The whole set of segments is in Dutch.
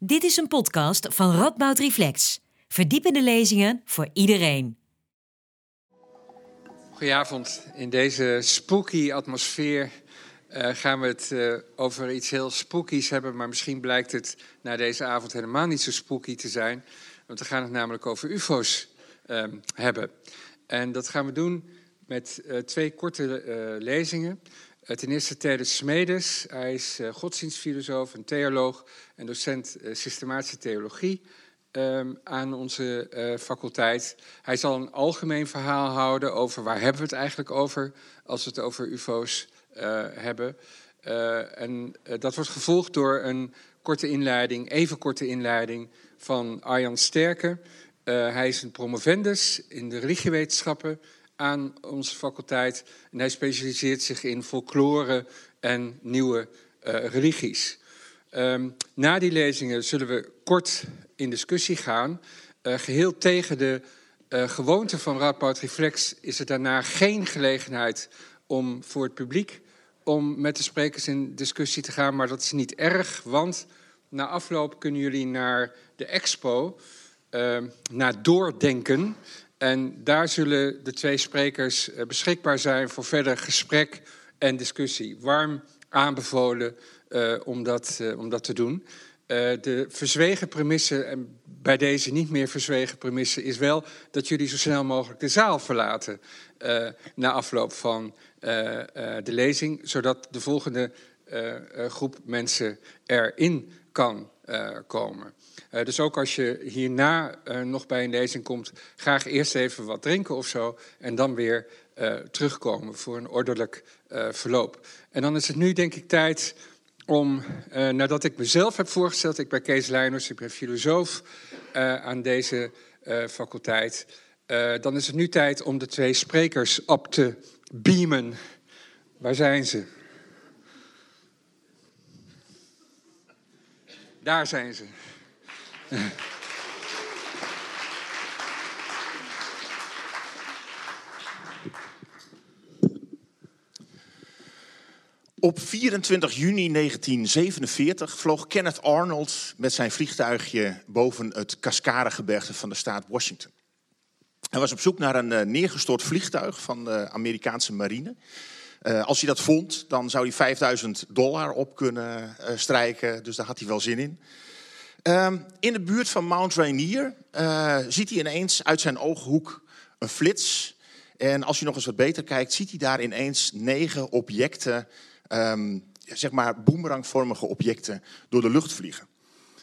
Dit is een podcast van Radboud Reflex. Verdiepende lezingen voor iedereen. Goedenavond. In deze spooky atmosfeer uh, gaan we het uh, over iets heel spookies hebben. Maar misschien blijkt het na deze avond helemaal niet zo spooky te zijn. Want we gaan het namelijk over UFO's uh, hebben. En dat gaan we doen met uh, twee korte lezingen. Ten eerste Tere Smedes. Hij is godsdienstfilosoof en theoloog en docent systematische theologie. Um, aan onze faculteit. Hij zal een algemeen verhaal houden over waar hebben we het eigenlijk over als we het over UFO's hebben. En dat wordt gevolgd door een korte inleiding, even korte inleiding van Arjan Sterke. hij is een promovendus in de religiewetenschappen aan onze faculteit. En hij specialiseert zich in folklore en nieuwe religies. Um, na die lezingen zullen we kort in discussie gaan. Uh, geheel tegen de uh, gewoonte van Radboud Reflex is er daarna geen gelegenheid om voor het publiek om met de sprekers in discussie te gaan. Maar dat is niet erg, want na afloop kunnen jullie naar de expo, uh, naar doordenken. En daar zullen de twee sprekers beschikbaar zijn voor verder gesprek en discussie. Warm aanbevolen om, dat, om dat te doen. De verzwegen premisse, en bij deze niet meer verzwegen premisse, is wel dat jullie zo snel mogelijk de zaal verlaten na afloop van de lezing, zodat de volgende groep mensen erin kan komen. Dus ook als je hierna nog bij een lezing komt, graag eerst even wat drinken of zo en dan weer terugkomen voor een ordelijk verloop. En dan is het nu denk ik tijd om, nadat ik mezelf heb voorgesteld, ik ben Kees Leijners, ik ben filosoof aan deze faculteit. dan is het nu tijd om de twee sprekers op te beamen. Waar zijn ze? Daar zijn ze. Op 24 juni 1947 vloog Kenneth Arnold met zijn vliegtuigje boven het Cascade-gebergte van de staat Washington. Hij was op zoek naar een uh, neergestort vliegtuig van de Amerikaanse marine. Uh, als hij dat vond, dan zou hij 5000 dollar op kunnen uh, strijken, dus daar had hij wel zin in. Uh, in de buurt van Mount Rainier ziet hij ineens uit zijn ooghoek een flits. En als je nog eens wat beter kijkt, ziet hij daar ineens negen objecten um, zeg maar boemerangvormige objecten door de lucht vliegen.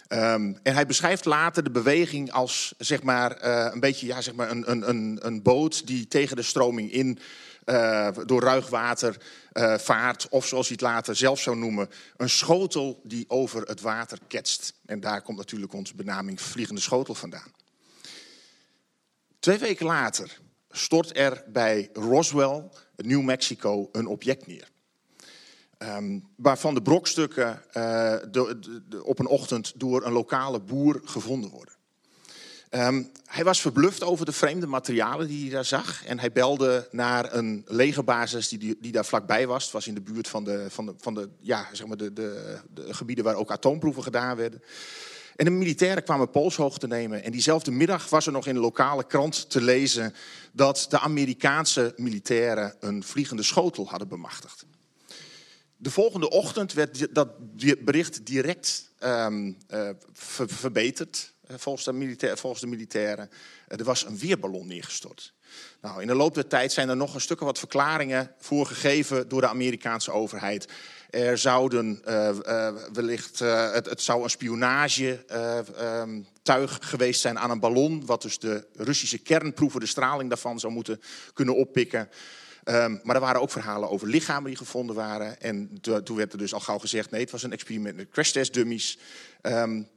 Um, en hij beschrijft later de beweging als zeg maar, uh, een beetje ja, zeg maar een, een, een, een boot die tegen de stroming in uh, door ruig water uh, vaart. Of zoals hij het later zelf zou noemen, een schotel die over het water ketst. En daar komt natuurlijk onze benaming vliegende schotel vandaan. Twee weken later stort er bij Roswell, New Mexico, een object neer. Um, waarvan de brokstukken de, op een ochtend door een lokale boer gevonden worden. Um, hij was verbluft over de vreemde materialen die hij daar zag. En hij belde naar een legerbasis die, die, die daar vlakbij was. Het was in de buurt van de, van de, van de, ja, zeg maar de, de, de gebieden waar ook atoomproeven gedaan werden. En de militairen kwamen polshoog te nemen. En diezelfde middag was er nog in de lokale krant te lezen dat de Amerikaanse militairen een vliegende schotel hadden bemachtigd. De volgende ochtend werd dat bericht direct uh, ver verbeterd, uh, volgens, de volgens de militairen. Uh, er was een weerballon neergestort. Nou, in de loop der tijd zijn er nog een stuk wat verklaringen voor gegeven door de Amerikaanse overheid. Er zouden wellicht, het, het, zou een spionagetuig um, geweest zijn aan een ballon, wat dus de Russische kernproeven, de straling daarvan zou moeten kunnen oppikken. Um, maar er waren ook verhalen over lichamen die gevonden waren. En toen werd er dus al gauw gezegd: nee, het was een experiment met crash test dummies. Um,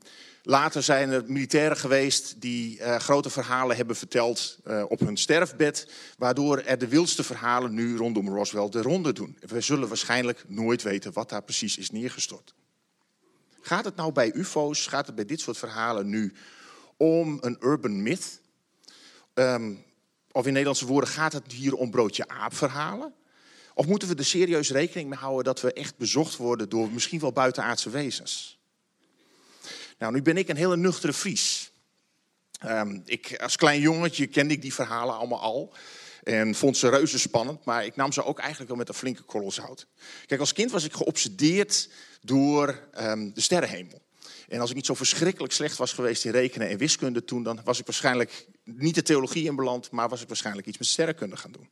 later zijn er militairen geweest die uh, grote verhalen hebben verteld uh, op hun sterfbed. Waardoor er de wildste verhalen nu rondom Roswell de ronde doen. We zullen waarschijnlijk nooit weten wat daar precies is neergestort. Gaat het nou bij UFO's, gaat het bij dit soort verhalen nu om een urban myth? Um, of in Nederlandse woorden, gaat het hier om broodje aap verhalen? Of moeten we er serieus rekening mee houden dat we echt bezocht worden door misschien wel buitenaardse wezens? Nou, nu ben ik een hele nuchtere Fries. Um, ik, als klein jongetje kende ik die verhalen allemaal al. En vond ze reuze spannend, maar ik nam ze ook eigenlijk wel met een flinke korrel zout. Kijk, als kind was ik geobsedeerd door um, de sterrenhemel. En als ik niet zo verschrikkelijk slecht was geweest in rekenen en wiskunde toen, dan was ik waarschijnlijk niet de theologie in beland, maar was ik waarschijnlijk iets met sterrenkunde gaan doen.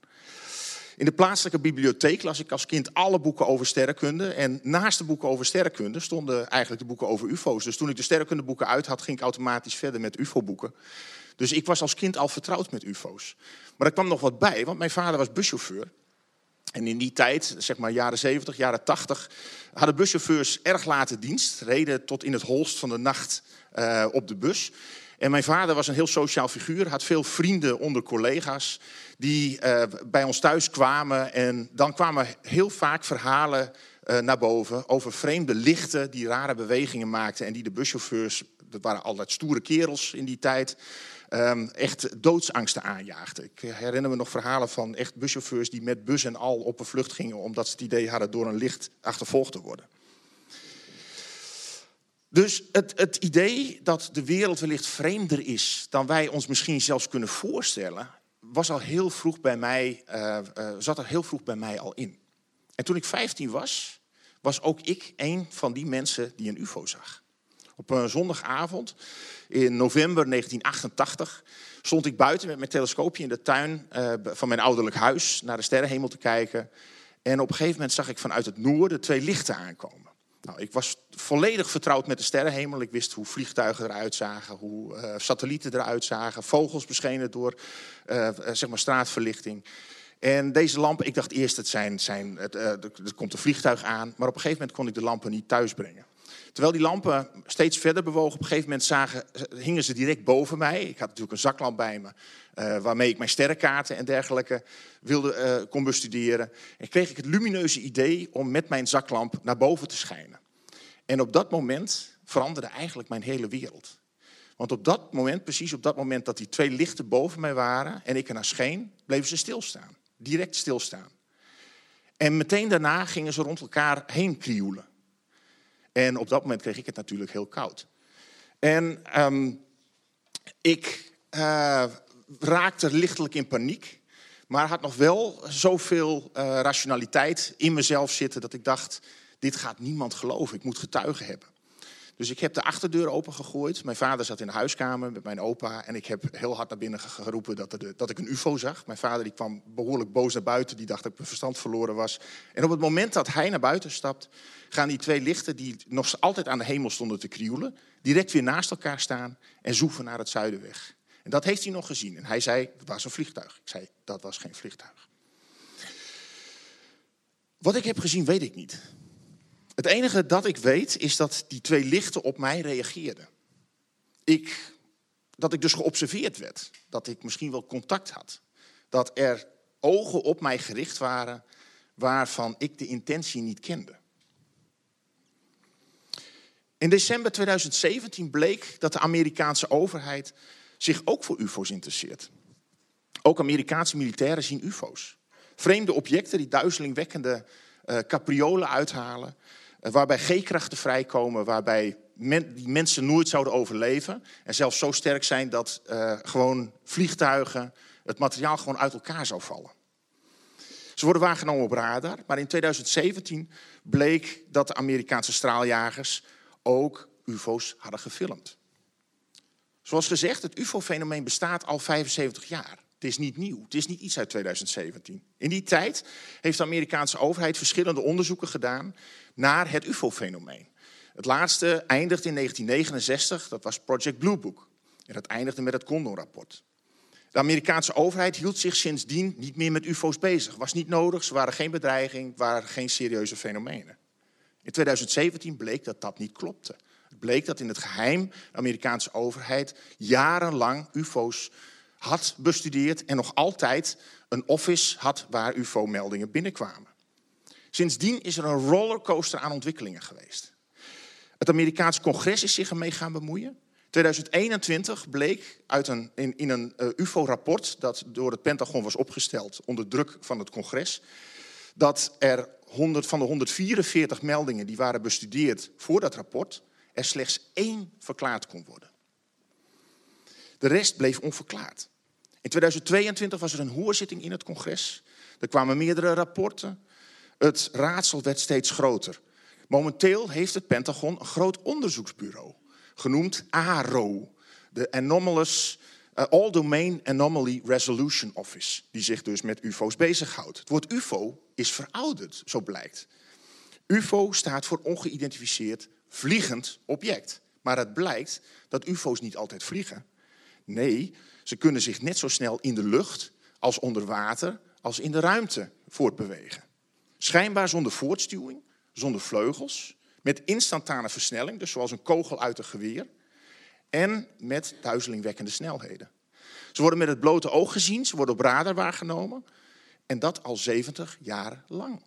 In de plaatselijke bibliotheek las ik als kind alle boeken over sterrenkunde. En naast de boeken over sterrenkunde stonden eigenlijk de boeken over UFO's. Dus toen ik de sterrenkundeboeken uit had, ging ik automatisch verder met UFO-boeken. Dus ik was als kind al vertrouwd met UFO's. Maar er kwam nog wat bij, want mijn vader was buschauffeur. En in die tijd, zeg maar jaren 70, jaren 80, hadden buschauffeurs erg late dienst. Reden tot in het holst van de nacht uh, op de bus. En mijn vader was een heel sociaal figuur, had veel vrienden onder collega's die uh, bij ons thuis kwamen. En dan kwamen heel vaak verhalen uh, naar boven over vreemde lichten die rare bewegingen maakten. En die de buschauffeurs, dat waren altijd stoere kerels in die tijd, um, echt doodsangsten aanjaagden. Ik herinner me nog verhalen van echt buschauffeurs die met bus en al op een vlucht gingen omdat ze het idee hadden door een licht achtervolgd te worden. Dus het, het, idee dat de wereld wellicht vreemder is dan wij ons misschien zelfs kunnen voorstellen, was al heel vroeg bij mij, uh, uh, zat er heel vroeg bij mij al in. En toen ik 15 was, was ook ik een van die mensen die een UFO zag. Op een zondagavond in november 1988 stond ik buiten met mijn telescoopje in de tuin uh, van mijn ouderlijk huis naar de sterrenhemel te kijken. En op een gegeven moment zag ik vanuit het noorden twee lichten aankomen. Nou, ik was volledig vertrouwd met de sterrenhemel. Ik wist hoe vliegtuigen eruit zagen, hoe uh, satellieten eruit zagen, vogels beschenen door zeg maar straatverlichting. En deze lampen, ik dacht eerst, het zijn, zijn, het, er komt een vliegtuig aan, maar op een gegeven moment kon ik de lampen niet thuisbrengen. Terwijl die lampen steeds verder bewogen, op een gegeven moment zagen, hingen ze direct boven mij. Ik had natuurlijk een zaklamp bij me, uh, waarmee ik mijn sterrenkaarten en dergelijke wilde, uh, kon bestuderen. En kreeg ik het lumineuze idee om met mijn zaklamp naar boven te schijnen. En op dat moment veranderde eigenlijk mijn hele wereld. Want op dat moment, precies op dat moment dat die twee lichten boven mij waren en ik ernaar scheen, bleven ze stilstaan. Direct stilstaan. En meteen daarna gingen ze rond elkaar heen krioelen. En op dat moment kreeg ik het natuurlijk heel koud. En um, ik uh, raakte lichtelijk in paniek. Maar had nog wel zoveel uh, rationaliteit in mezelf zitten dat ik dacht: dit gaat niemand geloven. Ik moet getuigen hebben. Dus ik heb de achterdeur opengegooid. Mijn vader zat in de huiskamer met mijn opa. En ik heb heel hard naar binnen geroepen dat, er, dat ik een ufo zag. Mijn vader die kwam behoorlijk boos naar buiten. Die dacht dat ik mijn verstand verloren was. En op het moment dat hij naar buiten stapt... gaan die twee lichten die nog altijd aan de hemel stonden te krioelen... direct weer naast elkaar staan en zoeven naar het zuiden weg. En dat heeft hij nog gezien. En hij zei, dat was een vliegtuig. Ik zei, dat was geen vliegtuig. Wat ik heb gezien, weet ik niet. Het enige dat ik weet is dat die twee lichten op mij reageerden. Ik, dat ik dus geobserveerd werd. Dat ik misschien wel contact had. Dat er ogen op mij gericht waren waarvan ik de intentie niet kende. In december 2017 bleek dat de Amerikaanse overheid zich ook voor UFO's interesseert. Ook Amerikaanse militairen zien UFO's. Vreemde objecten die duizelingwekkende uh, capriolen uithalen. Uh, waarbij G-krachten vrijkomen, waarbij die mensen nooit zouden overleven. En zelfs zo sterk zijn dat uh, gewoon vliegtuigen, het materiaal gewoon uit elkaar zou vallen. Ze worden waargenomen op radar, maar in 2017 bleek dat de Amerikaanse straaljagers ook UFO's hadden gefilmd. Zoals gezegd, het UFO-fenomeen bestaat al 75 jaar. Is niet nieuw, het is niet iets uit 2017. In die tijd heeft de Amerikaanse overheid verschillende onderzoeken gedaan naar het UFO-fenomeen. Het laatste eindigde in 1969, dat was Project Blue Book. En dat eindigde met het Condon-rapport. De Amerikaanse overheid hield zich sindsdien niet meer met UFO's bezig. Was niet nodig, ze waren geen bedreiging, waren geen serieuze fenomenen. In 2017 bleek dat dat niet klopte. Het bleek dat in het geheim de Amerikaanse overheid jarenlang UFO's had bestudeerd en nog altijd een office had waar UFO-meldingen binnenkwamen. Sindsdien is er een rollercoaster aan ontwikkelingen geweest. Het Amerikaanse congres is zich ermee gaan bemoeien. 2021 bleek uit een, in, in een uh, UFO-rapport dat door het Pentagon was opgesteld onder druk van het congres, dat er 100, van de 144 meldingen die waren bestudeerd voor dat rapport, er slechts één verklaard kon worden. De rest bleef onverklaard. In 2022 was er een hoorzitting in het congres. Er kwamen meerdere rapporten. Het raadsel werd steeds groter. Momenteel heeft het Pentagon een groot onderzoeksbureau, genoemd ARO, de Anomalous uh, All Domain Anomaly Resolution Office, die zich dus met UFO's bezighoudt. Het woord UFO is verouderd, zo blijkt. UFO staat voor ongeïdentificeerd vliegend object. Maar het blijkt dat UFO's niet altijd vliegen. Nee, ze kunnen zich net zo snel in de lucht als onder water als in de ruimte voortbewegen. Schijnbaar zonder voortstuwing, zonder vleugels, met instantane versnelling, dus zoals een kogel uit een geweer, en met duizelingwekkende snelheden. Ze worden met het blote oog gezien, ze worden op radar waargenomen, en dat al 70 jaar lang.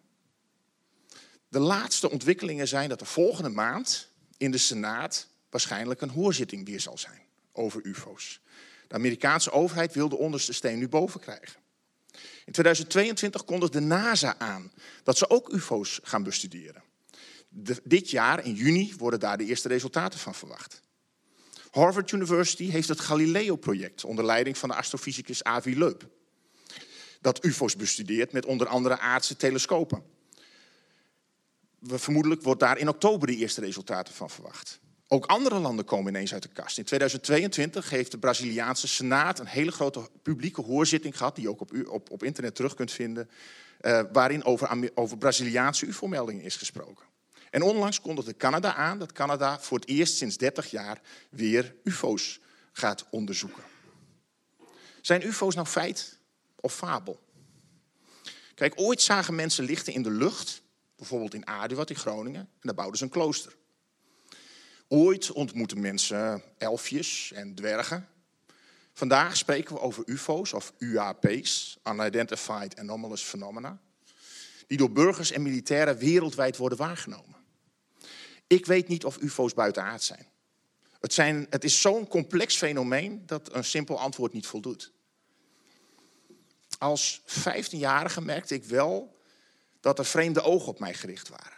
De laatste ontwikkelingen zijn dat er volgende maand in de Senaat waarschijnlijk een hoorzitting weer zal zijn over UFO's. De Amerikaanse overheid wil de onderste steen nu boven krijgen. In 2022 kondigde de NASA aan dat ze ook UFO's gaan bestuderen. dit jaar, in juni, worden daar de eerste resultaten van verwacht. Harvard University heeft het Galileo-project onder leiding van de astrofysicus Avi Loeb. Dat UFO's bestudeert met onder andere aardse telescopen. Vermoedelijk wordt daar in oktober de eerste resultaten van verwacht. Ook andere landen komen ineens uit de kast. In 2022 heeft de Braziliaanse Senaat een hele grote publieke hoorzitting gehad, die je ook op, op, op internet terug kunt vinden, uh, waarin over, over Braziliaanse UFO-meldingen is gesproken. En onlangs kondigde Canada aan dat Canada voor het eerst sinds 30 jaar weer UFO's gaat onderzoeken. Zijn UFO's nou feit of fabel? Kijk, ooit zagen mensen lichten in de lucht, bijvoorbeeld in Aduard in Groningen, en daar bouwden ze een klooster. Ooit ontmoeten mensen elfjes en dwergen. Vandaag spreken we over UFO's of UAP's, Unidentified Anomalous Phenomena, die door burgers en militairen wereldwijd worden waargenomen. Ik weet niet of UFO's buitenaard zijn. Het, zijn, het is zo'n complex fenomeen dat een simpel antwoord niet voldoet. Als 15-jarige merkte ik wel dat er vreemde ogen op mij gericht waren.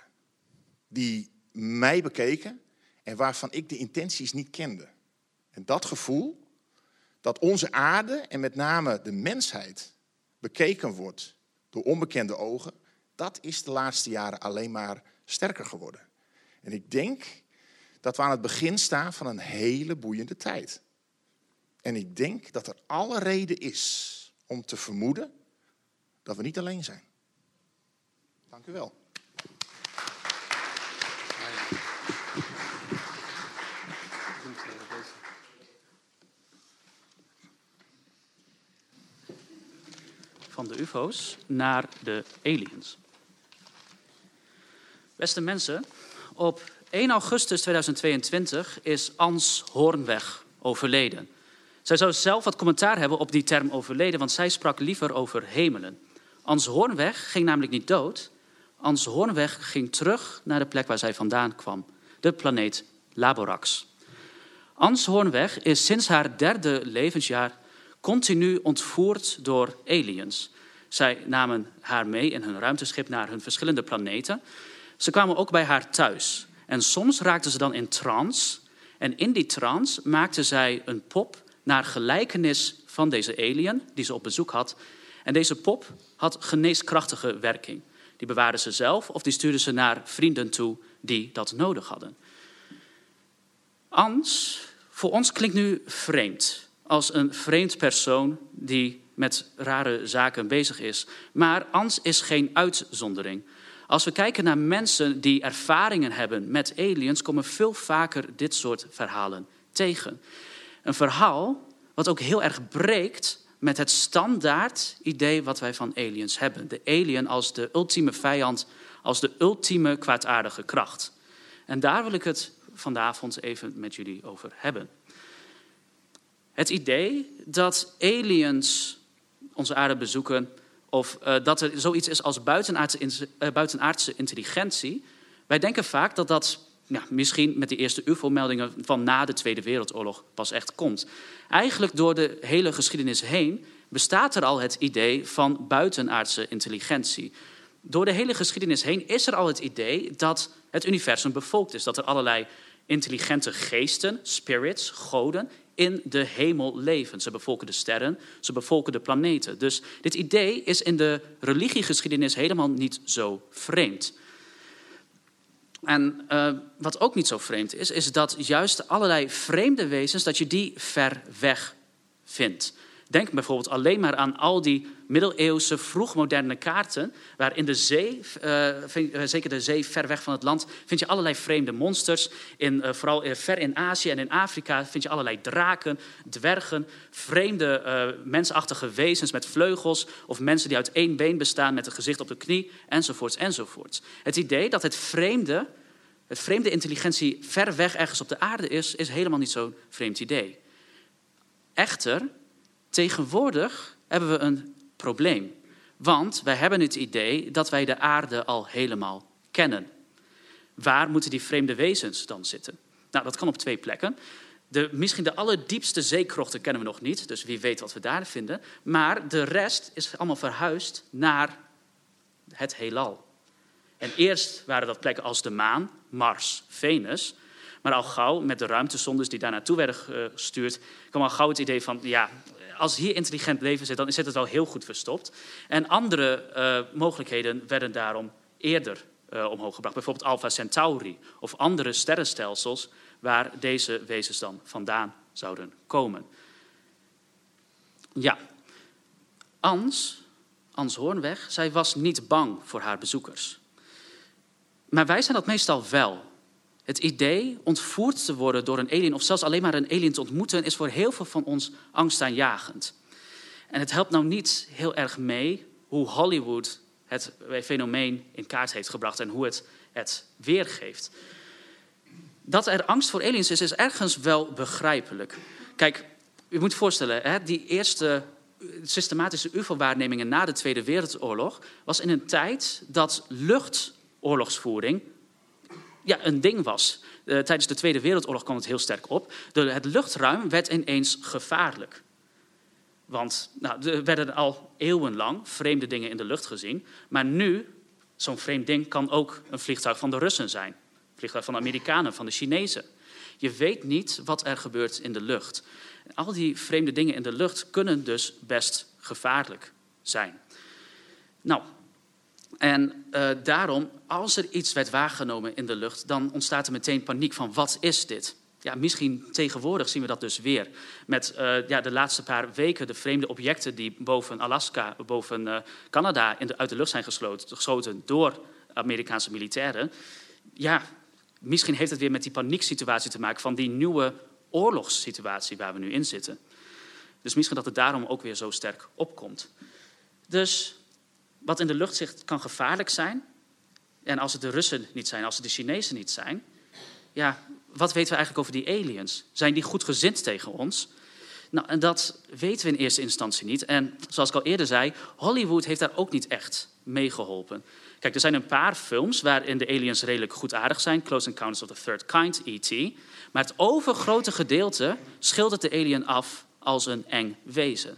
Die mij bekeken en waarvan ik de intenties niet kende. En dat gevoel, dat onze aarde en met name de mensheid bekeken wordt door onbekende ogen, dat is de laatste jaren alleen maar sterker geworden. En ik denk dat we aan het begin staan van een hele boeiende tijd. En ik denk dat er alle reden is om te vermoeden dat we niet alleen zijn. Dank u wel. Van de UFO's naar de aliens. Beste mensen, op 1 augustus 2022 is Ans Hoornweg overleden. Zij zou zelf wat commentaar hebben op die term overleden, want zij sprak liever over hemelen. Ans Hoornweg ging namelijk niet dood. Ans Hoornweg ging terug naar de plek waar zij vandaan kwam, de planeet Laborax. Ans Hoornweg is sinds haar derde levensjaar continu ontvoerd door aliens. Zij namen haar mee in hun ruimteschip naar hun verschillende planeten. Ze kwamen ook bij haar thuis. En soms raakten ze dan in trance. En in die trance maakte zij een pop naar gelijkenis van deze alien die ze op bezoek had. En deze pop had geneeskrachtige werking. Die bewaarde ze zelf of die stuurde ze naar vrienden toe die dat nodig hadden. Ans, voor ons klinkt nu vreemd. Als een vreemd persoon die met rare zaken bezig is. Maar Ans is geen uitzondering. Als we kijken naar mensen die ervaringen hebben met aliens, komen veel vaker dit soort verhalen tegen. Een verhaal wat ook heel erg breekt met het standaard idee wat wij van aliens hebben. De alien als de ultieme vijand, als de ultieme kwaadaardige kracht. En daar wil ik het vanavond even met jullie over hebben. Het idee dat aliens onze aarde bezoeken of uh, dat er zoiets is als buitenaardse, uh, buitenaardse intelligentie. Wij denken vaak dat dat ja, misschien met de eerste UFO-meldingen van na de Tweede Wereldoorlog pas echt komt. Eigenlijk door de hele geschiedenis heen bestaat er al het idee van buitenaardse intelligentie. Door de hele geschiedenis heen is er al het idee dat het universum bevolkt is, dat er allerlei intelligente geesten, spirits, goden, in de hemel leven. Ze bevolken de sterren, ze bevolken de planeten. Dus dit idee is in de religiegeschiedenis helemaal niet zo vreemd. En uh, wat ook niet zo vreemd is, is dat juist allerlei vreemde wezens, dat je die ver weg vindt. Denk bijvoorbeeld alleen maar aan al die middeleeuwse vroegmoderne kaarten, waar in de zee, uh, zeker de zee ver weg van het land, vind je allerlei vreemde monsters. In, uh, vooral ver in Azië en in Afrika vind je allerlei draken, dwergen, vreemde mensachtige wezens met vleugels, of mensen die uit één been bestaan met een gezicht op de knie, enzovoorts, enzovoorts. Het idee dat het vreemde, het vreemde intelligentie ver weg ergens op de aarde is, is helemaal niet zo'n vreemd idee. Echter, Tegenwoordig hebben we een probleem. Want wij hebben het idee dat wij de aarde al helemaal kennen. Waar moeten die vreemde wezens dan zitten? Nou, dat kan op twee plekken. De, misschien de allerdiepste zeekrochten kennen we nog niet, dus wie weet wat we daar vinden. Maar de rest is allemaal verhuisd naar het heelal. En eerst waren dat plekken als de maan, Mars, Venus. Maar al gauw, met de ruimtesondes die daar naartoe werden gestuurd, kwam al gauw het idee van, ja, als hier intelligent leven zit, dan zit het wel heel goed verstopt. En andere uh, mogelijkheden werden daarom eerder uh, omhoog gebracht. Bijvoorbeeld Alpha Centauri of andere sterrenstelsels waar deze wezens dan vandaan zouden komen. Ja, Ans, Ans Hoornweg, zij was niet bang voor haar bezoekers. Maar wij zijn dat meestal wel. Het idee ontvoerd te worden door een alien of zelfs alleen maar een alien te ontmoeten is voor heel veel van ons angstaanjagend. En het helpt nou niet heel erg mee hoe Hollywood het fenomeen in kaart heeft gebracht en hoe het het weergeeft. Dat er angst voor aliens is, is ergens wel begrijpelijk. Kijk, u moet voorstellen, hè, die eerste systematische UFO-waarnemingen na de Tweede Wereldoorlog was in een tijd dat luchtoorlogsvoering ja, een ding was. Uh, tijdens de Tweede Wereldoorlog kwam het heel sterk op. De, het luchtruim werd ineens gevaarlijk. Want nou, er werden al eeuwenlang vreemde dingen in de lucht gezien. Maar nu, zo'n vreemd ding kan ook een vliegtuig van de Russen zijn. Een vliegtuig van de Amerikanen, van de Chinezen. Je weet niet wat er gebeurt in de lucht. Al die vreemde dingen in de lucht kunnen dus best gevaarlijk zijn. Nou, en uh, daarom, als er iets werd waargenomen in de lucht, dan ontstaat er meteen paniek van wat is dit? Ja, misschien tegenwoordig zien we dat dus weer. Met uh, ja, de laatste paar weken de vreemde objecten die boven Alaska, boven uh, Canada in de, uit de lucht zijn gesloten, geschoten door Amerikaanse militairen. Ja, misschien heeft het weer met die panieksituatie te maken van die nieuwe oorlogssituatie waar we nu in zitten. Dus misschien dat het daarom ook weer zo sterk opkomt. Dus wat in de lucht zit kan gevaarlijk zijn. En als het de Russen niet zijn, als het de Chinezen niet zijn, ja, wat weten we eigenlijk over die aliens? Zijn die goed gezind tegen ons? Nou, en dat weten we in eerste instantie niet. En zoals ik al eerder zei, Hollywood heeft daar ook niet echt mee geholpen. Kijk, er zijn een paar films waarin de aliens redelijk goedaardig zijn. Close Encounters of the Third Kind, E.T. Maar het overgrote gedeelte schildert de alien af als een eng wezen.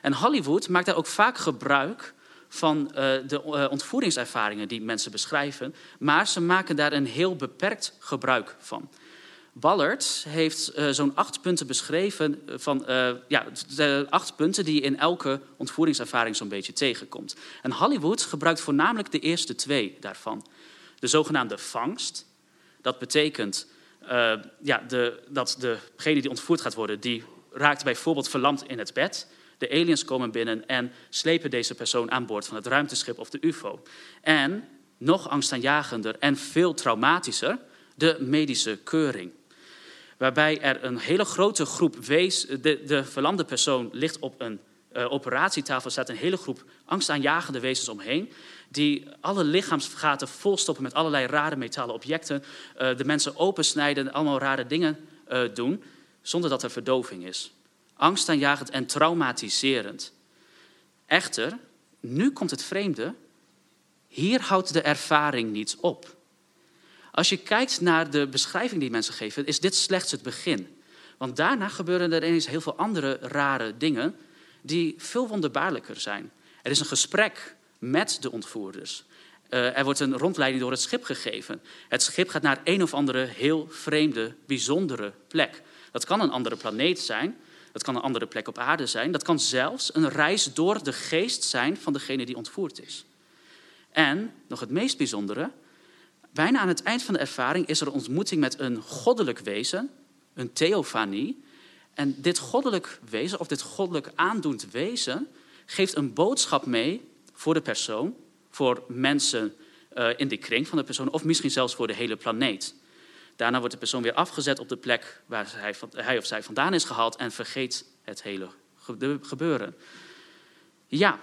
En Hollywood maakt daar ook vaak gebruik van uh, de uh, ontvoeringservaringen die mensen beschrijven, maar ze maken daar een heel beperkt gebruik van. Ballard heeft uh, zo'n acht punten beschreven van ja, acht punten die in elke ontvoeringservaring zo'n beetje tegenkomt. En Hollywood gebruikt voornamelijk de eerste twee daarvan. De zogenaamde vangst. Dat betekent ja, de, dat degene die ontvoerd gaat worden, die raakt bijvoorbeeld verlamd in het bed. De aliens komen binnen en slepen deze persoon aan boord van het ruimteschip of de UFO. En nog angstaanjagender en veel traumatischer, de medische keuring. Waarbij er een hele grote groep wees, de, de verlamde persoon ligt op een uh, operatietafel, staat een hele groep angstaanjagende wezens omheen. Die alle lichaamsgaten volstoppen met allerlei rare metalen objecten. Uh, de mensen opensnijden, allemaal rare dingen uh, doen, zonder dat er verdoving is angstaanjagend en traumatiserend. Echter, nu komt het vreemde. Hier houdt de ervaring niet op. Als je kijkt naar de beschrijving die mensen geven, is dit slechts het begin. Want daarna gebeuren er ineens heel veel andere rare dingen die veel wonderbaarlijker zijn. Er is een gesprek met de ontvoerders. Uh, er wordt een rondleiding door het schip gegeven. Het schip gaat naar een of andere heel vreemde, bijzondere plek. Dat kan een andere planeet zijn, dat kan een andere plek op aarde zijn, dat kan zelfs een reis door de geest zijn van degene die ontvoerd is. En, nog het meest bijzondere, bijna aan het eind van de ervaring is er ontmoeting met een goddelijk wezen, een theofanie. En dit goddelijk wezen, of dit goddelijk aandoend wezen, geeft een boodschap mee voor de persoon, voor mensen uh, in de kring van de persoon, of misschien zelfs voor de hele planeet. Daarna wordt de persoon weer afgezet op de plek waar hij, hij of zij vandaan is gehaald en vergeet het hele gebeuren. Ja,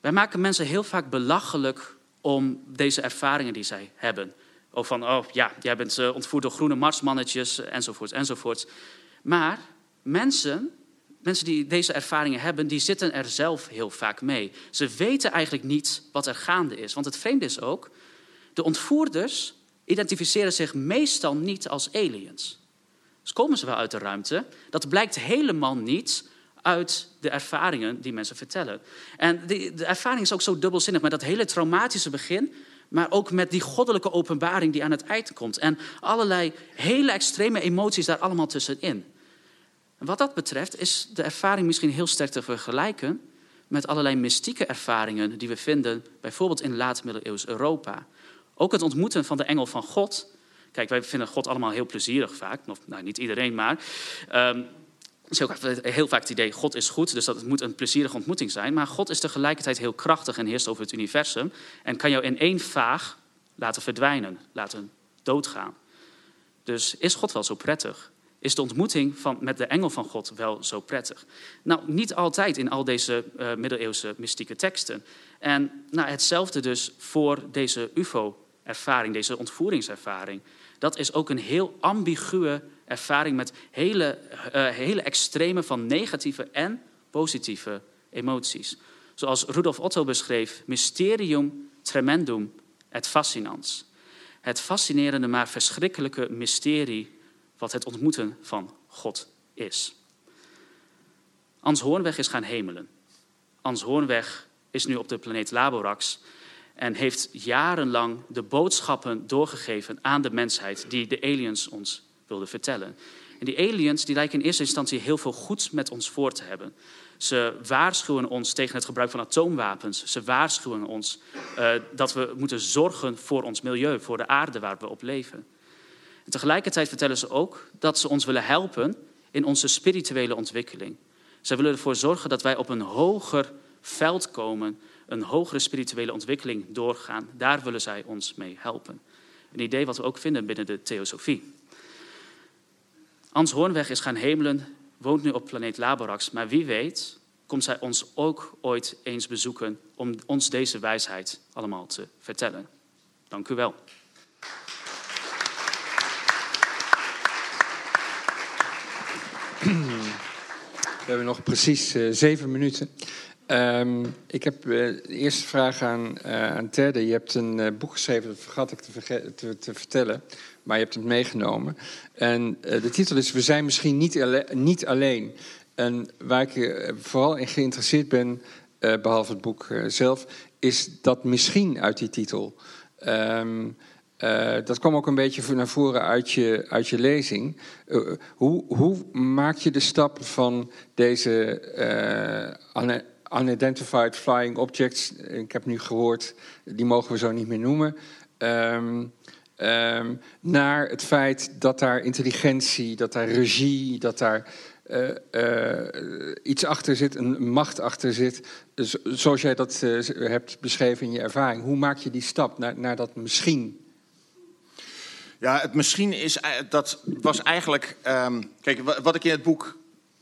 wij maken mensen heel vaak belachelijk om deze ervaringen die zij hebben. Of van, oh ja, jij bent uh, ontvoerd door groene marsmannetjes, enzovoort, enzovoort. Maar mensen, mensen die deze ervaringen hebben, die zitten er zelf heel vaak mee. Ze weten eigenlijk niet wat er gaande is. Want het vreemde is ook, de ontvoerders identificeren zich meestal niet als aliens. Dus komen ze wel uit de ruimte. Dat blijkt helemaal niet uit de ervaringen die mensen vertellen. En die, de ervaring is ook zo dubbelzinnig met dat hele traumatische begin, maar ook met die goddelijke openbaring die aan het eind komt. En allerlei hele extreme emoties daar allemaal tussenin. En wat dat betreft is de ervaring misschien heel sterk te vergelijken met allerlei mystieke ervaringen die we vinden, bijvoorbeeld in laat-middeleeuws Europa. Ook het ontmoeten van de engel van God. Kijk, wij vinden God allemaal heel plezierig vaak. Of, nou, niet iedereen, maar. Um, is ook heel vaak het idee, God is goed, dus dat het moet een plezierige ontmoeting zijn. Maar God is tegelijkertijd heel krachtig en heerst over het universum. En kan jou in één vaag laten verdwijnen, laten doodgaan. Dus is God wel zo prettig? Is de ontmoeting van, met de engel van God wel zo prettig? Nou, niet altijd in al deze uh, middeleeuwse mystieke teksten. En nou, hetzelfde dus voor deze UFO-ervaring, deze ontvoeringservaring. Dat is ook een heel ambiguë ervaring met hele, uh, hele extreme van negatieve en positieve emoties. Zoals Rudolf Otto beschreef, mysterium tremendum et fascinans. Het fascinerende maar verschrikkelijke mysterie wat het ontmoeten van God is. Ans Hoornweg is gaan hemelen. Ans Hoornweg is nu op de planeet Laborax en heeft jarenlang de boodschappen doorgegeven aan de mensheid die de aliens ons wilden vertellen. En die aliens die lijken in eerste instantie heel veel goeds met ons voor te hebben. Ze waarschuwen ons tegen het gebruik van atoomwapens. Ze waarschuwen ons uh, dat we moeten zorgen voor ons milieu, voor de aarde waar we op leven. En tegelijkertijd vertellen ze ook dat ze ons willen helpen in onze spirituele ontwikkeling. Zij willen ervoor zorgen dat wij op een hoger veld komen, een hogere spirituele ontwikkeling doorgaan. Daar willen zij ons mee helpen. Een idee wat we ook vinden binnen de theosofie. Ans Hoornweg is gaan hemelen, woont nu op planeet Laborax, maar wie weet komt zij ons ook ooit eens bezoeken om ons deze wijsheid allemaal te vertellen. Dank u wel. We hebben nog precies uh, zeven minuten. Um, ik heb uh, de eerste vraag aan, aan Terde. Je hebt een uh, boek geschreven, dat vergat ik te, te, te, vertellen, maar je hebt het meegenomen. En de titel is We zijn misschien niet, niet alleen. En waar ik vooral in geïnteresseerd ben, behalve het boek zelf, is dat misschien uit die titel. Uh, dat kwam ook een beetje naar voren uit je, uit je lezing. Hoe, hoe, maak je de stap van deze uh, unidentified flying objects, ik heb nu gehoord, die mogen we zo niet meer noemen, um, um, naar het feit dat daar intelligentie, dat daar regie, dat daar iets achter zit, een macht achter zit, zoals jij dat hebt beschreven in je ervaring. Hoe maak je die stap naar, naar dat misschien? Ja, het misschien is, eh, dat was eigenlijk, um, kijk, wat ik in het boek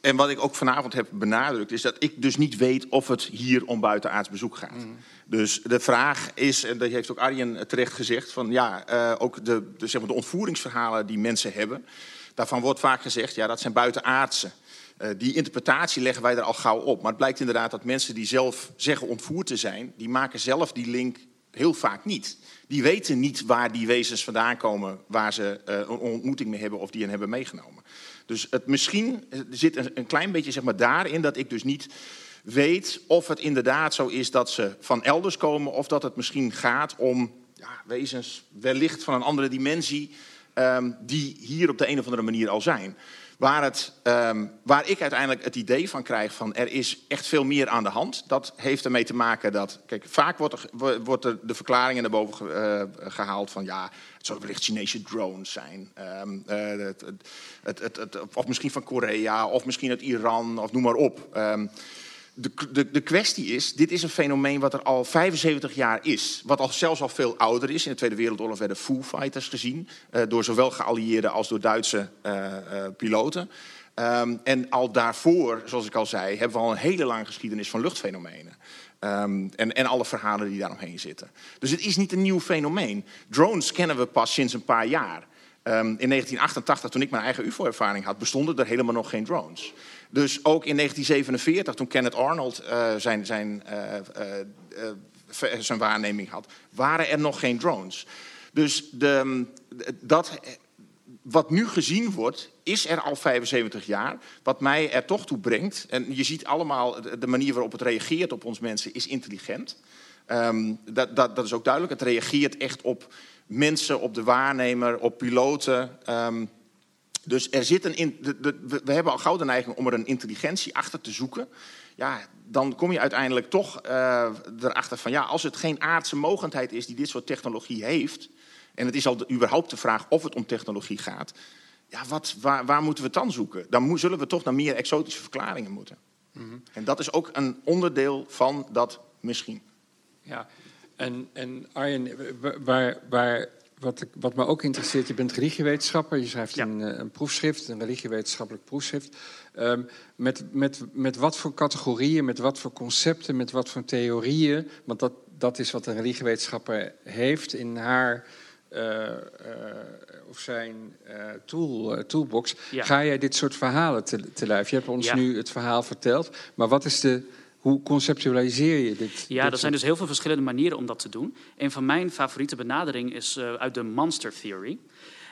en wat ik ook vanavond heb benadrukt, is dat ik dus niet weet of het hier om buitenaards bezoek gaat. Mm. Dus de vraag is, en dat heeft ook Arjen terecht gezegd, van ja, uh, ook de, de, zeg maar de ontvoeringsverhalen die mensen hebben, daarvan wordt vaak gezegd, ja, dat zijn buitenaardse. Uh, die interpretatie leggen wij er al gauw op. Maar het blijkt inderdaad dat mensen die zelf zeggen ontvoerd te zijn, die maken zelf die link heel vaak niet die weten niet waar die wezens vandaan komen, waar ze uh, een ontmoeting mee hebben of die hen hebben meegenomen. Dus het misschien zit een, klein beetje zeg maar, daarin dat ik dus niet weet of het inderdaad zo is dat ze van elders komen of dat het misschien gaat om ja, wezens wellicht van een andere dimensie ehm, die hier op de een of andere manier al zijn. Waar, het, um, waar ik uiteindelijk het idee van krijg van er is echt veel meer aan de hand. Dat heeft ermee te maken dat, kijk, vaak wordt er, wordt er de verklaringen naar boven uh, gehaald van ja, het zou wellicht Chinese drones zijn. Uh, het, het, het, of misschien van Korea, of misschien uit Iran, of noem maar op. Um, de, de, de, kwestie is, dit is een fenomeen wat er al 75 jaar is. Wat al zelfs al veel ouder is. In de Tweede Wereldoorlog werden Foo Fighters gezien. Uh, door zowel geallieerden als door Duitse uh, uh, piloten. Um, en al daarvoor, zoals ik al zei, hebben we al een hele lange geschiedenis van luchtfenomenen. Um, en, en alle verhalen die daaromheen zitten. Dus het is niet een nieuw fenomeen. Drones kennen we pas sinds een paar jaar. Um, in 1988, toen ik mijn eigen UFO-ervaring had, bestonden er helemaal nog geen drones. Dus ook in 1947, toen Kenneth Arnold uh, zijn, zijn, uh, uh, zijn waarneming had, waren er nog geen drones. Dus de, dat, wat nu gezien wordt, is er al 75 jaar. Wat mij er toch toe brengt, en je ziet allemaal de manier waarop het reageert op ons mensen, is intelligent. Um, dat, dat, dat is ook duidelijk. Het reageert echt op mensen, op de waarnemer, op piloten. Um, dus er zit een in, de, de, we hebben al gauw de neiging om er een intelligentie achter te zoeken. Ja, dan kom je uiteindelijk toch uh, erachter van ja, als het geen aardse mogendheid is die dit soort technologie heeft. En het is al de, überhaupt de vraag of het om technologie gaat. Ja, wat, waar, waar moeten we het dan zoeken? Dan mo zullen we toch naar meer exotische verklaringen moeten. -hmm. En dat is ook een onderdeel van dat misschien. Ja, en, en Arjen, waar, waar wat, ik, wat me ook interesseert, je bent religiewetenschapper, je schrijft ja. een, een, proefschrift, een religiewetenschappelijk proefschrift. Um, met, met, met wat voor categorieën, met wat voor concepten, met wat voor theorieën, want dat, dat is wat een religiewetenschapper heeft in haar uh, uh, of zijn uh, tool, toolbox. Ja. Ga jij dit soort verhalen te, te lijf? Je hebt ons ja. nu het verhaal verteld, maar wat is de hoe conceptualiseer je dit? Ja, dit er zijn dus heel veel verschillende manieren om dat te doen. Een van mijn favoriete benaderingen is uh, uit de Monster Theory.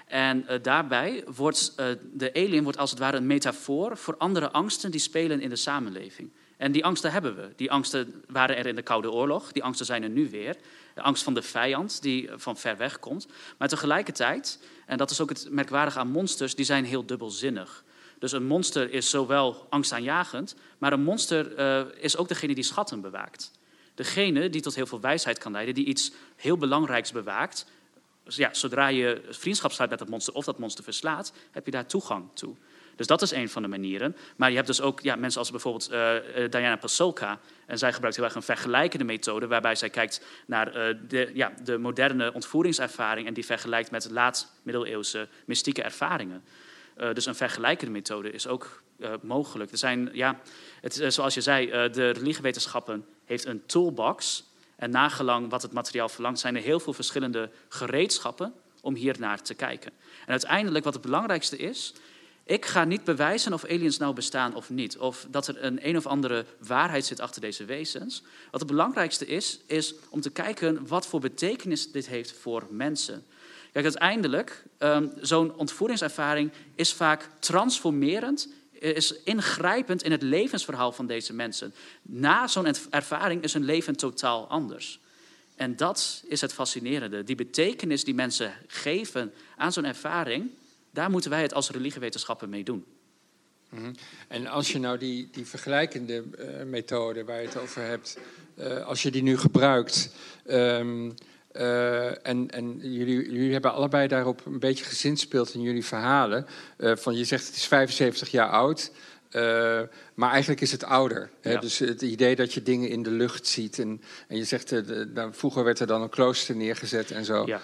En uh, daarbij wordt uh, de alien wordt als het ware een metafoor voor andere angsten die spelen in de samenleving. En die angsten hebben we. Die angsten waren er in de Koude Oorlog. Die angsten zijn er nu weer. De angst van de vijand die van ver weg komt. Maar tegelijkertijd, en dat is ook het merkwaardige aan monsters, die zijn heel dubbelzinnig. Dus een monster is zowel angstaanjagend, maar een monster uh, is ook degene die schatten bewaakt. Degene die tot heel veel wijsheid kan leiden, die iets heel belangrijks bewaakt. Dus ja, zodra je vriendschap sluit met dat monster of dat monster verslaat, heb je daar toegang toe. Dus dat is een van de manieren. Maar je hebt dus ook ja, mensen als bijvoorbeeld uh, Diana Pasolka. En zij gebruikt heel erg een vergelijkende methode, waarbij zij kijkt naar de, ja, de moderne ontvoeringservaring en die vergelijkt met laat-middeleeuwse mystieke ervaringen. Uh, dus een vergelijkende methode is ook uh, mogelijk. Er zijn, ja, het, uh, zoals je zei, de religiewetenschappen heeft een toolbox. En nagelang wat het materiaal verlangt, zijn er heel veel verschillende gereedschappen om hier naar te kijken. En uiteindelijk, wat het belangrijkste is, ik ga niet bewijzen of aliens nou bestaan of niet. Of dat er een een of andere waarheid zit achter deze wezens. Wat het belangrijkste is, is om te kijken wat voor betekenis dit heeft voor mensen. Kijk, uiteindelijk, um, zo'n ontvoeringservaring is vaak transformerend, is ingrijpend in het levensverhaal van deze mensen. Na zo'n ervaring is hun leven totaal anders. En dat is het fascinerende. Die betekenis die mensen geven aan zo'n ervaring, daar moeten wij het als religiewetenschappen mee doen. -hmm. En als je nou die, die vergelijkende uh, methode waar je het over hebt, uh, als je die nu gebruikt. Um, uh, en, en jullie, jullie, hebben allebei daarop een beetje gezinspeeld in jullie verhalen. Uh, van je zegt het is 75 jaar oud. Uh, maar eigenlijk is het ouder. Hè? Ja. Dus het idee dat je dingen in de lucht ziet. En, en je zegt, de, vroeger werd er dan een klooster neergezet en zo. Ja.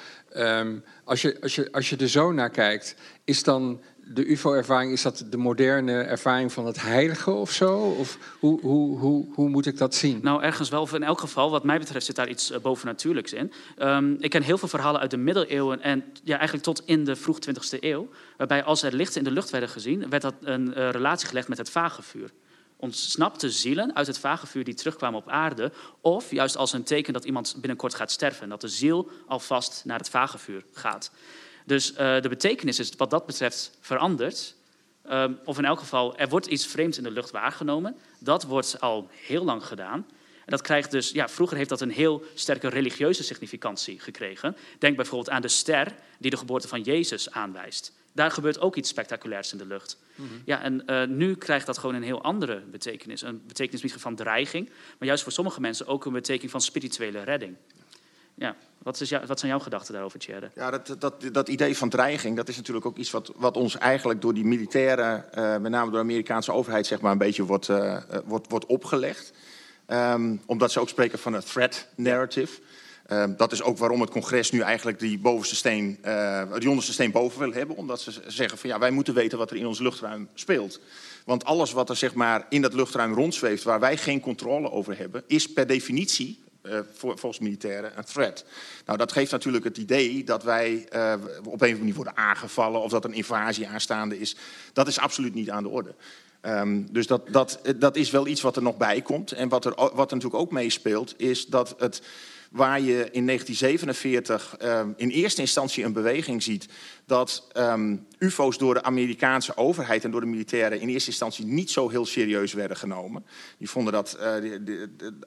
Um, als, je, als, je, als je er zo naar kijkt, is dan de UFO-ervaring, is dat de moderne ervaring van het heilige of zo? Of hoe, hoe, hoe, hoe moet ik dat zien? Nou, ergens wel. In elk geval, wat mij betreft, zit daar iets uh, bovennatuurlijks in. Um, ik ken heel veel verhalen uit de middeleeuwen en ja, eigenlijk tot in de vroeg 20e eeuw. Waarbij als er lichten in de lucht werden gezien, werd dat een uh, relatie gelegd met het vagevuur. Ontsnapte zielen uit het vagevuur die terugkwamen op aarde. Of juist als een teken dat iemand binnenkort gaat sterven. En dat de ziel alvast naar het vagevuur gaat. Dus uh, de betekenis is wat dat betreft veranderd. Ehm, of in elk geval, er wordt iets vreemds in de lucht waargenomen. Dat wordt al heel lang gedaan. En dat krijgt dus, ja, vroeger heeft dat een heel sterke religieuze significantie gekregen. Denk bijvoorbeeld aan de ster die de geboorte van Jezus aanwijst. Daar gebeurt ook iets spectaculairs in de lucht. Ja, en eh, nu krijgt dat gewoon een heel andere betekenis. Een betekenis niet van dreiging, maar juist voor sommige mensen ook een betekenis van spirituele redding. Ja, wat, is wat zijn jouw gedachten daarover, Thierry? Ja, dat, dat, dat idee van dreiging, dat is natuurlijk ook iets wat, wat ons eigenlijk door die militairen, uh, met name door de Amerikaanse overheid, zeg maar, een beetje wordt, uh, wordt, wordt opgelegd. Um, omdat ze ook spreken van een threat narrative. Um, dat is ook waarom het congres nu eigenlijk die, bovenste steen, die onderste steen boven wil hebben. Omdat ze zeggen van ja, wij moeten weten wat er in ons luchtruim speelt. Want alles wat er zeg maar in dat luchtruim rondzweeft, waar wij geen controle over hebben, is per definitie uh, militairen een threat. Nou, dat geeft natuurlijk het idee dat wij uh, op een of andere manier worden aangevallen of dat een invasie aanstaande is. Dat is absoluut niet aan de orde. Um, dus dat, dat, dat is wel iets wat er nog bij komt. En wat er, wat er natuurlijk ook meespeelt, is dat het waar je in 1947 um, in eerste instantie een beweging ziet dat um, UFO's door de Amerikaanse overheid en door de militairen in eerste instantie niet zo heel serieus werden genomen. Die vonden dat, die, die,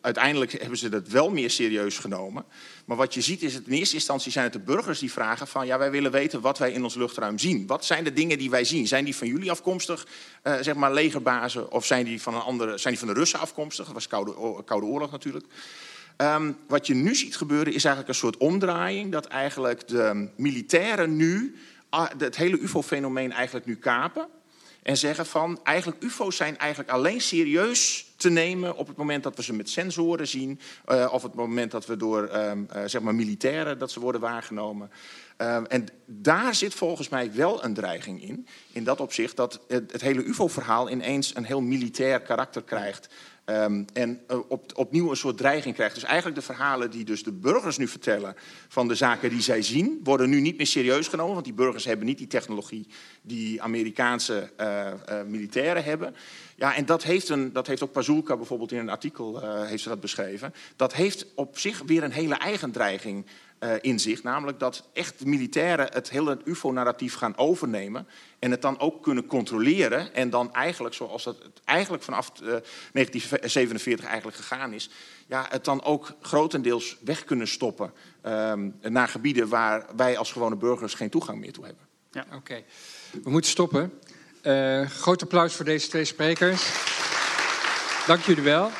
uiteindelijk hebben ze dat wel meer serieus genomen. Maar wat je ziet is, het in eerste instantie zijn het de burgers die vragen van, ja, wij willen weten wat wij in ons luchtruim zien. Wat zijn de dingen die wij zien? Zijn die van jullie afkomstig, uh, zeg maar legerbazen, of zijn die van een andere, zijn die van de Russen afkomstig? Dat was Koude, Koude Oorlog natuurlijk. Um, wat je nu ziet gebeuren is eigenlijk een soort omdraaiing. Dat eigenlijk de militairen nu het hele UFO-fenomeen eigenlijk nu kapen. En zeggen van, eigenlijk UFO's zijn eigenlijk alleen serieus te nemen op het moment dat we ze met sensoren zien. Uh, of het moment dat we door um, uh, zeg maar militairen dat ze worden waargenomen. Um, en daar zit volgens mij wel een dreiging in. In dat opzicht dat het, hele UFO-verhaal ineens een heel militair karakter krijgt. Um, en uh, op, opnieuw een soort dreiging krijgt. Dus eigenlijk de verhalen die dus de burgers nu vertellen van de zaken die zij zien, worden nu niet meer serieus genomen. Want die burgers hebben niet die technologie die Amerikaanse militairen hebben. Ja, en dat heeft, een, dat heeft ook Pazulka bijvoorbeeld in een artikel heeft ze dat beschreven. Dat heeft op zich weer een hele eigen dreiging uh, in zich. Namelijk dat echt militairen het hele UFO-narratief gaan overnemen. En het dan ook kunnen controleren. En dan eigenlijk, zoals dat het eigenlijk vanaf uh, 1947 eigenlijk gegaan is. Ja, het dan ook grotendeels weg kunnen stoppen. Um, naar gebieden waar wij als gewone burgers geen toegang meer toe hebben. Ja, oké. We moeten stoppen. Uh, groot applaus voor deze twee sprekers. Dank jullie wel.